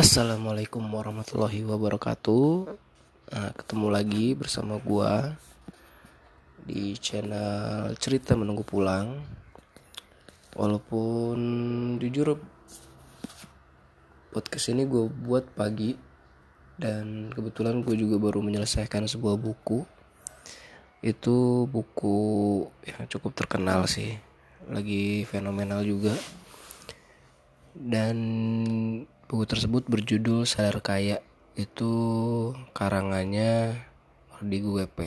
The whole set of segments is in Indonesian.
Assalamualaikum warahmatullahi wabarakatuh. Nah, ketemu lagi bersama gua di channel Cerita Menunggu Pulang. Walaupun jujur podcast ini gue buat pagi dan kebetulan gue juga baru menyelesaikan sebuah buku. Itu buku yang cukup terkenal sih, lagi fenomenal juga. Dan Buku tersebut berjudul Sadar Kaya. Itu karangannya di WP.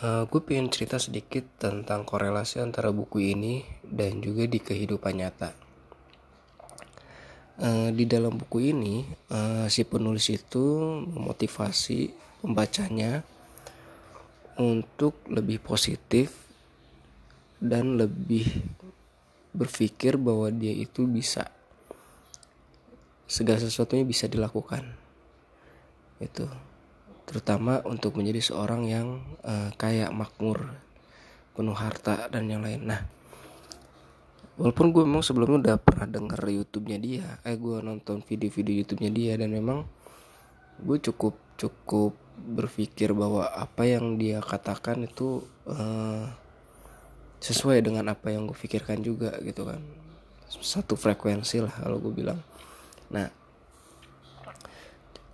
Uh, gue pengen cerita sedikit tentang korelasi antara buku ini dan juga di kehidupan nyata. Uh, di dalam buku ini, uh, si penulis itu memotivasi pembacanya untuk lebih positif dan lebih berpikir bahwa dia itu bisa segala sesuatunya bisa dilakukan. Itu. Terutama untuk menjadi seorang yang uh, kaya makmur penuh harta dan yang lain. Nah walaupun gue memang sebelumnya udah pernah denger YouTube-nya dia eh gue nonton video-video YouTube-nya dia dan memang gue cukup cukup berpikir bahwa apa yang dia katakan itu uh, sesuai dengan apa yang gue pikirkan juga gitu kan. Satu frekuensi lah kalau gue bilang Nah,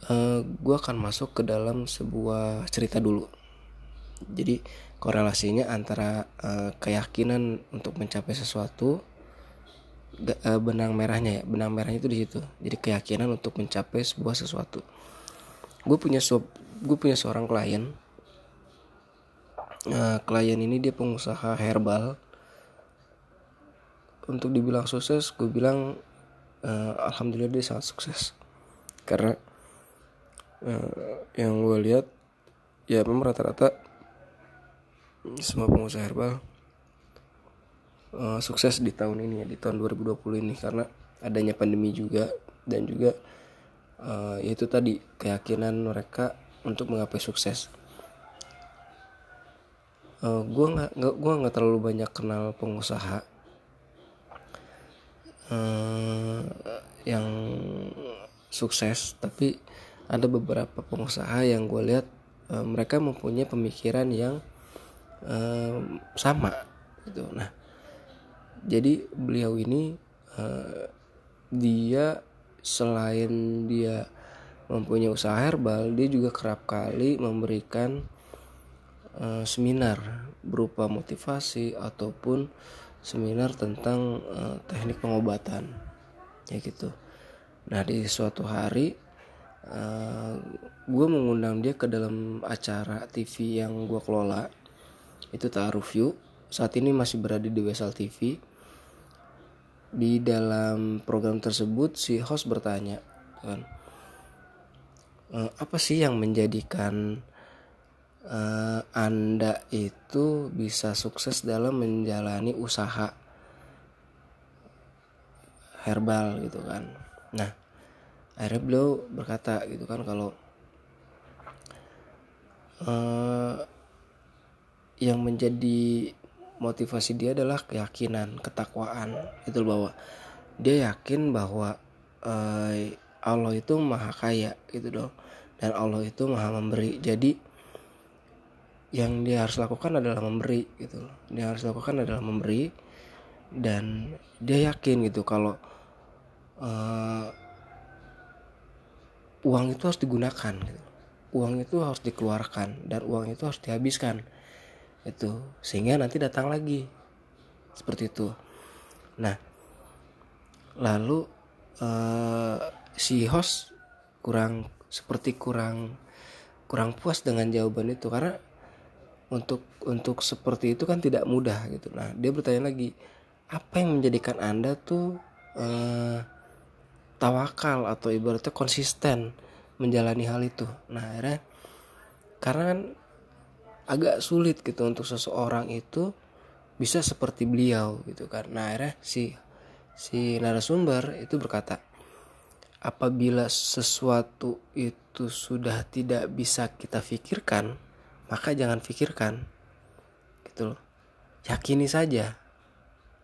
uh, eh, gue akan masuk ke dalam sebuah cerita dulu. Jadi korelasinya antara uh, keyakinan untuk mencapai sesuatu uh, benang merahnya ya. Benang merahnya itu di situ. Jadi keyakinan untuk mencapai sebuah sesuatu. Gue punya gue punya seorang klien. Uh, klien ini dia pengusaha herbal. Untuk dibilang sukses gue bilang uh, alhamdulillah dia sangat sukses. Karena uh, yang gue lihat ya memang rata-rata semua pengusaha herbal uh, sukses di tahun ini ya di tahun 2020 ini. Karena adanya pandemi juga dan juga uh, yaitu tadi keyakinan mereka untuk menggapai sukses. Uh, gue nggak gue nggak terlalu banyak kenal pengusaha uh, yang sukses tapi ada beberapa pengusaha yang gue lihat uh, mereka mempunyai pemikiran yang uh, sama gitu. Nah jadi beliau ini uh, dia selain dia mempunyai usaha herbal dia juga kerap kali memberikan uh, seminar berupa motivasi ataupun seminar tentang uh, teknik pengobatan. Ya gitu. Nah di suatu hari uh, eh, gue mengundang dia ke dalam acara TV yang gue kelola. Itu Ta'aruf View saat ini masih berada di Wesal TV di dalam program tersebut si host bertanya kan e, apa sih yang menjadikan uh, Anda itu bisa sukses dalam menjalani usaha herbal gitu kan. Nah, akhirnya beliau berkata gitu kan kalau uh, yang menjadi motivasi dia adalah keyakinan, ketakwaan itu bahwa dia yakin bahwa uh, Allah itu maha kaya gitu dong dan Allah itu maha memberi. Jadi yang dia harus lakukan adalah memberi gitu dia harus lakukan adalah memberi dan dia yakin gitu kalau uh, uang itu harus digunakan gitu. Uang itu harus dikeluarkan dan uang itu harus dihabiskan itu. Sehingga nanti datang lagi seperti itu. Nah lalu uh, si host kurang seperti kurang kurang puas dengan jawaban itu karena untuk untuk seperti itu kan tidak mudah gitu. Nah dia bertanya lagi apa yang menjadikan anda tuh eh, tawakal atau ibaratnya konsisten menjalani hal itu? Nah akhirnya karena kan agak sulit gitu untuk seseorang itu bisa seperti beliau gitu kan. Nah akhirnya si si narasumber itu berkata apabila sesuatu itu sudah tidak bisa kita pikirkan maka jangan pikirkan gitu loh. Yakini saja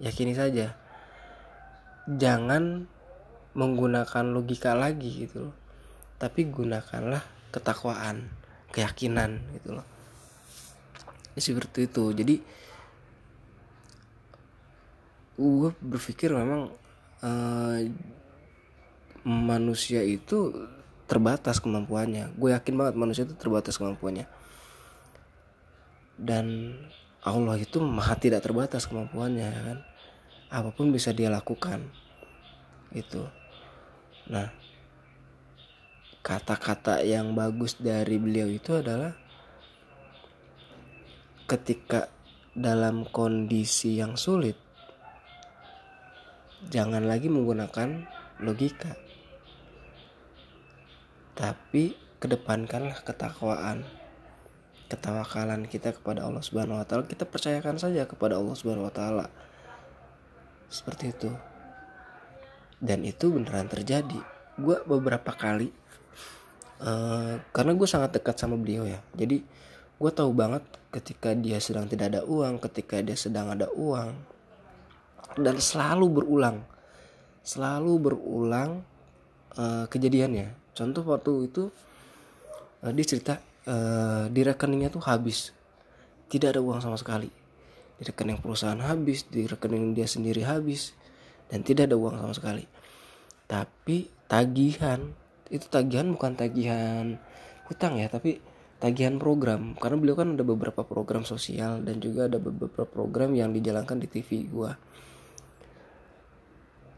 yakini saja. Jangan menggunakan logika lagi gitu loh. Tapi gunakanlah ketakwaan keyakinan gitu loh. Ya, seperti itu. Jadi gue berpikir memang uh, manusia itu terbatas kemampuannya. Gue yakin banget manusia itu terbatas kemampuannya dan Allah itu maha tidak terbatas kemampuannya ya kan? Apa pun bisa dia lakukan itu nah kata-kata yang bagus dari beliau itu adalah ketika dalam kondisi yang sulit jangan lagi menggunakan logika. Tapi kedepankanlah ketakwaan ketawakalan kita kepada Allah Subhanahu wa taala kita percayakan saja kepada Allah Subhanahu wa taala. Seperti itu. Dan itu beneran terjadi. Gue beberapa kali uh, karena gue sangat dekat sama beliau ya. Jadi gue tahu banget ketika dia sedang tidak ada uang ketika dia sedang ada uang dan selalu berulang selalu berulang uh, kejadiannya. Contoh waktu itu uh, dia cerita uh, di rekeningnya tuh habis. Tidak ada uang sama sekali. Di rekening perusahaan habis di rekening dia sendiri habis dan tidak ada uang sama sekali. Tapi tagihan itu tagihan bukan tagihan hutang ya tapi tagihan program. Karena beliau kan ada beberapa program sosial dan juga ada beberapa program yang dijalankan di TV gua.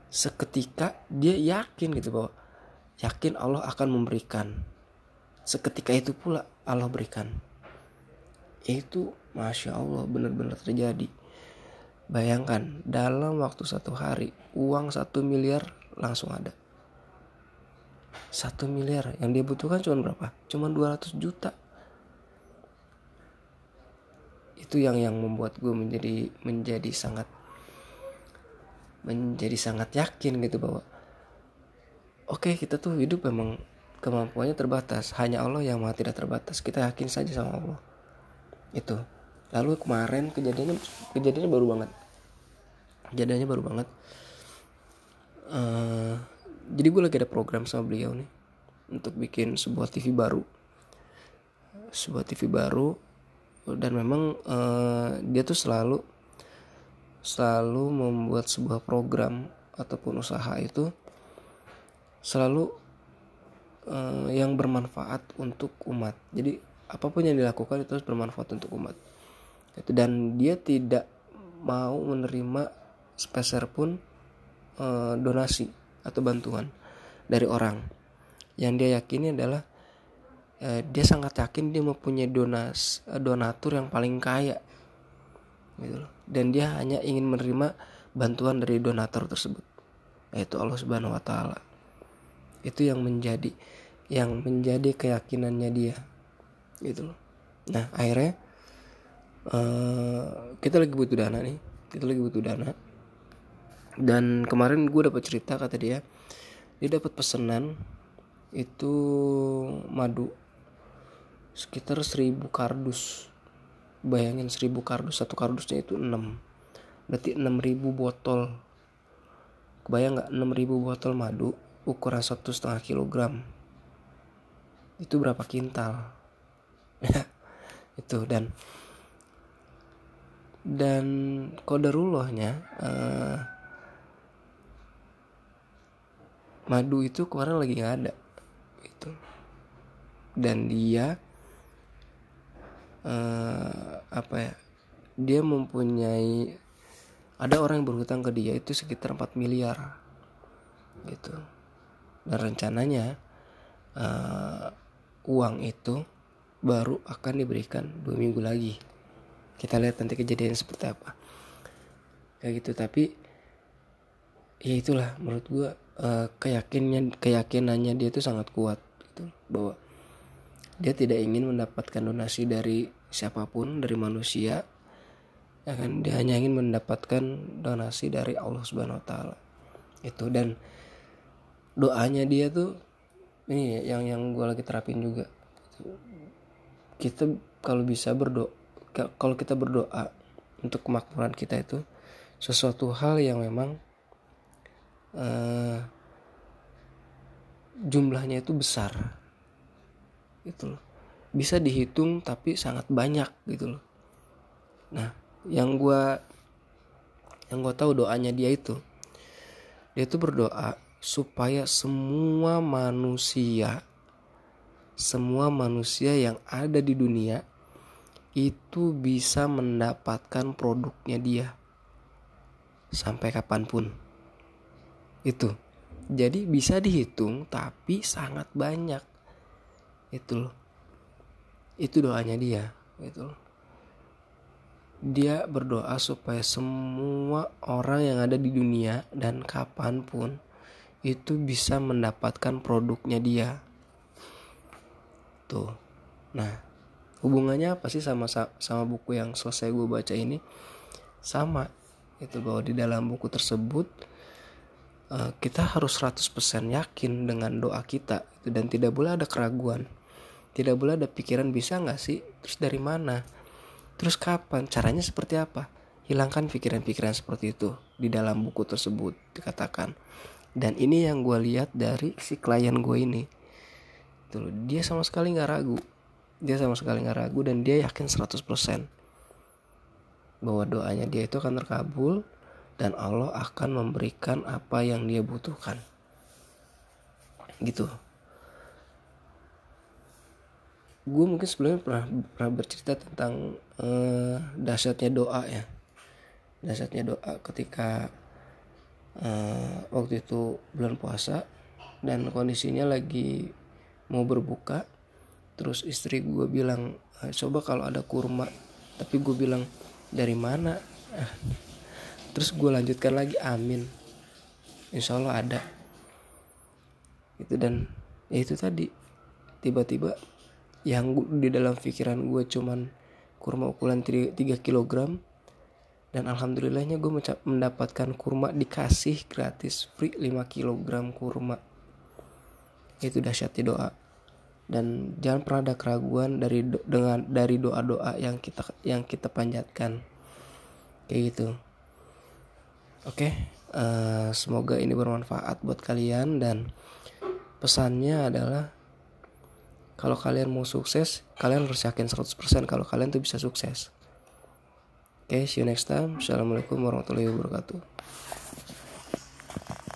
Seketika dia yakin gitu bahwa yakin Allah akan memberikan. Seketika itu pula Allah berikan. Itu masya Allah benar-benar terjadi. Bayangkan dalam waktu satu hari uang satu miliar langsung ada. Satu miliar yang dia butuhkan cuma berapa? Cuma 200 juta. Itu yang yang membuat gue menjadi menjadi sangat menjadi sangat yakin gitu bahwa oke okay, kita tuh hidup memang kemampuannya terbatas. Hanya Allah yang maha tidak terbatas. Kita yakin saja sama Allah. Itu. Lalu kemarin kejadiannya kejadiannya baru banget. Kejadiannya baru banget. Uh, jadi gue lagi ada program sama beliau nih. Untuk bikin sebuah TV baru. Sebuah TV baru. Dan memang uh, dia tuh selalu selalu membuat sebuah program ataupun usaha itu selalu uh, yang bermanfaat untuk umat. Jadi apa pun yang dilakukan itu harus bermanfaat untuk umat. Itu dan dia tidak mau menerima speser pun uh, donasi atau bantuan dari orang. Yang dia yakini adalah uh, dia sangat yakin dia mempunyai donas donatur yang paling kaya gitu loh. Dan dia hanya ingin menerima bantuan dari donatur tersebut, yaitu Allah Subhanahu wa taala. Itu yang menjadi yang menjadi keyakinannya dia. Gitu loh. Nah, akhirnya uh, kita lagi butuh dana nih. Kita lagi butuh dana. Dan kemarin gue dapat cerita kata dia, dia dapat pesanan itu madu sekitar seribu kardus bayangin 1000 kardus satu kardusnya itu 6 berarti 6000 botol kebayang nggak 6000 botol madu ukuran satu setengah kilogram. Itu berapa kintal? Itu dan dan kodarullahnya uh, madu itu kemarin lagi nggak ada itu dan dia uh, apa ya dia mempunyai ada orang yang berhutang ke dia itu sekitar 4 miliar gitu dan rencananya uh, uang itu baru akan diberikan dua minggu lagi. Kita lihat nanti kejadian seperti apa. Kayak gitu tapi ya itulah menurut gua uh, keyakinannya keyakinannya dia itu sangat kuat gitu bahwa dia tidak ingin mendapatkan donasi dari siapa pun dari manusia ya kan? Dia hanya ingin mendapatkan donasi dari Allah Subhanahu wa taala. Itu dan doanya dia tuh ini yang yang gue lagi terapin juga. Kita kalau bisa berdoa kalau kita berdoa untuk kemakmuran kita itu sesuatu hal yang memang uh, jumlahnya itu besar. Itu loh. Bisa dihitung tapi sangat banyak gitu loh. Nah yang gue yang gue tahu doanya dia itu dia itu berdoa supaya semua manusia semua manusia yang ada di dunia itu bisa mendapatkan produknya dia. Sampai kapan pun. Itu. Jadi bisa dihitung tapi sangat banyak. Itu loh. Itu doanya dia. Itu loh. Dia berdoa supaya semua orang yang ada di dunia dan kapan pun itu bisa mendapatkan produknya dia. Tuh. Nah hubungannya apa sih sama sama buku yang selesai gue baca ini? Sama itu bahwa di dalam buku tersebut uh, kita harus 100% yakin dengan doa kita itu dan tidak boleh ada keraguan. Tidak boleh ada pikiran bisa nggak sih? Terus dari mana? Terus kapan? Caranya seperti apa? Hilangkan pikiran-pikiran seperti itu di dalam buku tersebut dikatakan dan ini yang gue lihat dari si klien gue ini. Tuh dia sama sekali nggak ragu. Dia sama sekali nggak ragu dan dia yakin 100% bahwa doanya dia itu akan terkabul dan Allah akan memberikan apa yang dia butuhkan. Gitu. Gue mungkin sebelumnya pernah pernah bercerita tentang uh, dahsyatnya doa ya. Dahsyatnya doa ketika uh, waktu itu bulan puasa dan kondisinya lagi mau berbuka. Terus istri gue bilang eh, coba kalau ada kurma. Tapi gue bilang dari mana? Terus gue lanjutkan lagi amin. Insya Allah ada. Itu dan ya itu tadi. Tiba-tiba yang di dalam pikiran gue cuman kurma ukuran 3 kg dan alhamdulillahnya gue mendapatkan kurma dikasih gratis free 5 kg kurma. Itu dahsyatnya doa. Dan jangan pernah ada keraguan dari do, dengan dari doa-doa yang kita yang kita panjatkan. Kayak gitu. Oke okay? uh, eh, semoga ini bermanfaat buat kalian dan pesannya adalah kalau kalian mau sukses kalian harus yakin 100% kalau kalian tuh bisa sukses oke okay, see you next time. Assalamualaikum warahmatullahi wabarakatuh